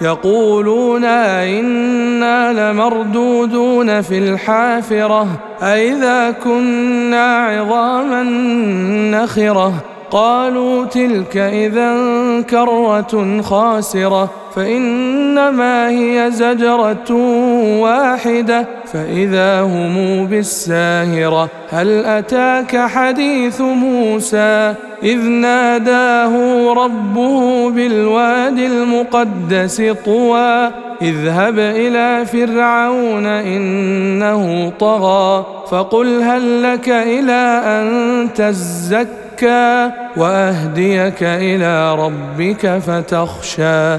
يقولون إنا لمردودون في الحافرة أئذا كنا عظاما نخرة؟ قالوا تلك إذا كرة خاسرة فإنما هي زجرة واحدة فإذا هم بالساهرة هل أتاك حديث موسى؟ إذ ناداه ربه بالواد المقدس طوى اذهب إلى فرعون إنه طغى فقل هل لك إلى أن تزكى؟ وأهديك إلى ربك فتخشى.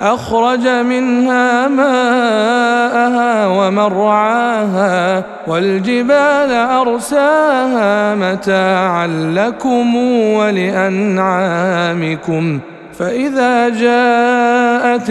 أخرج منها ماءها ومرعاها والجبال أرساها متاعا لكم ولأنعامكم فإذا جاءت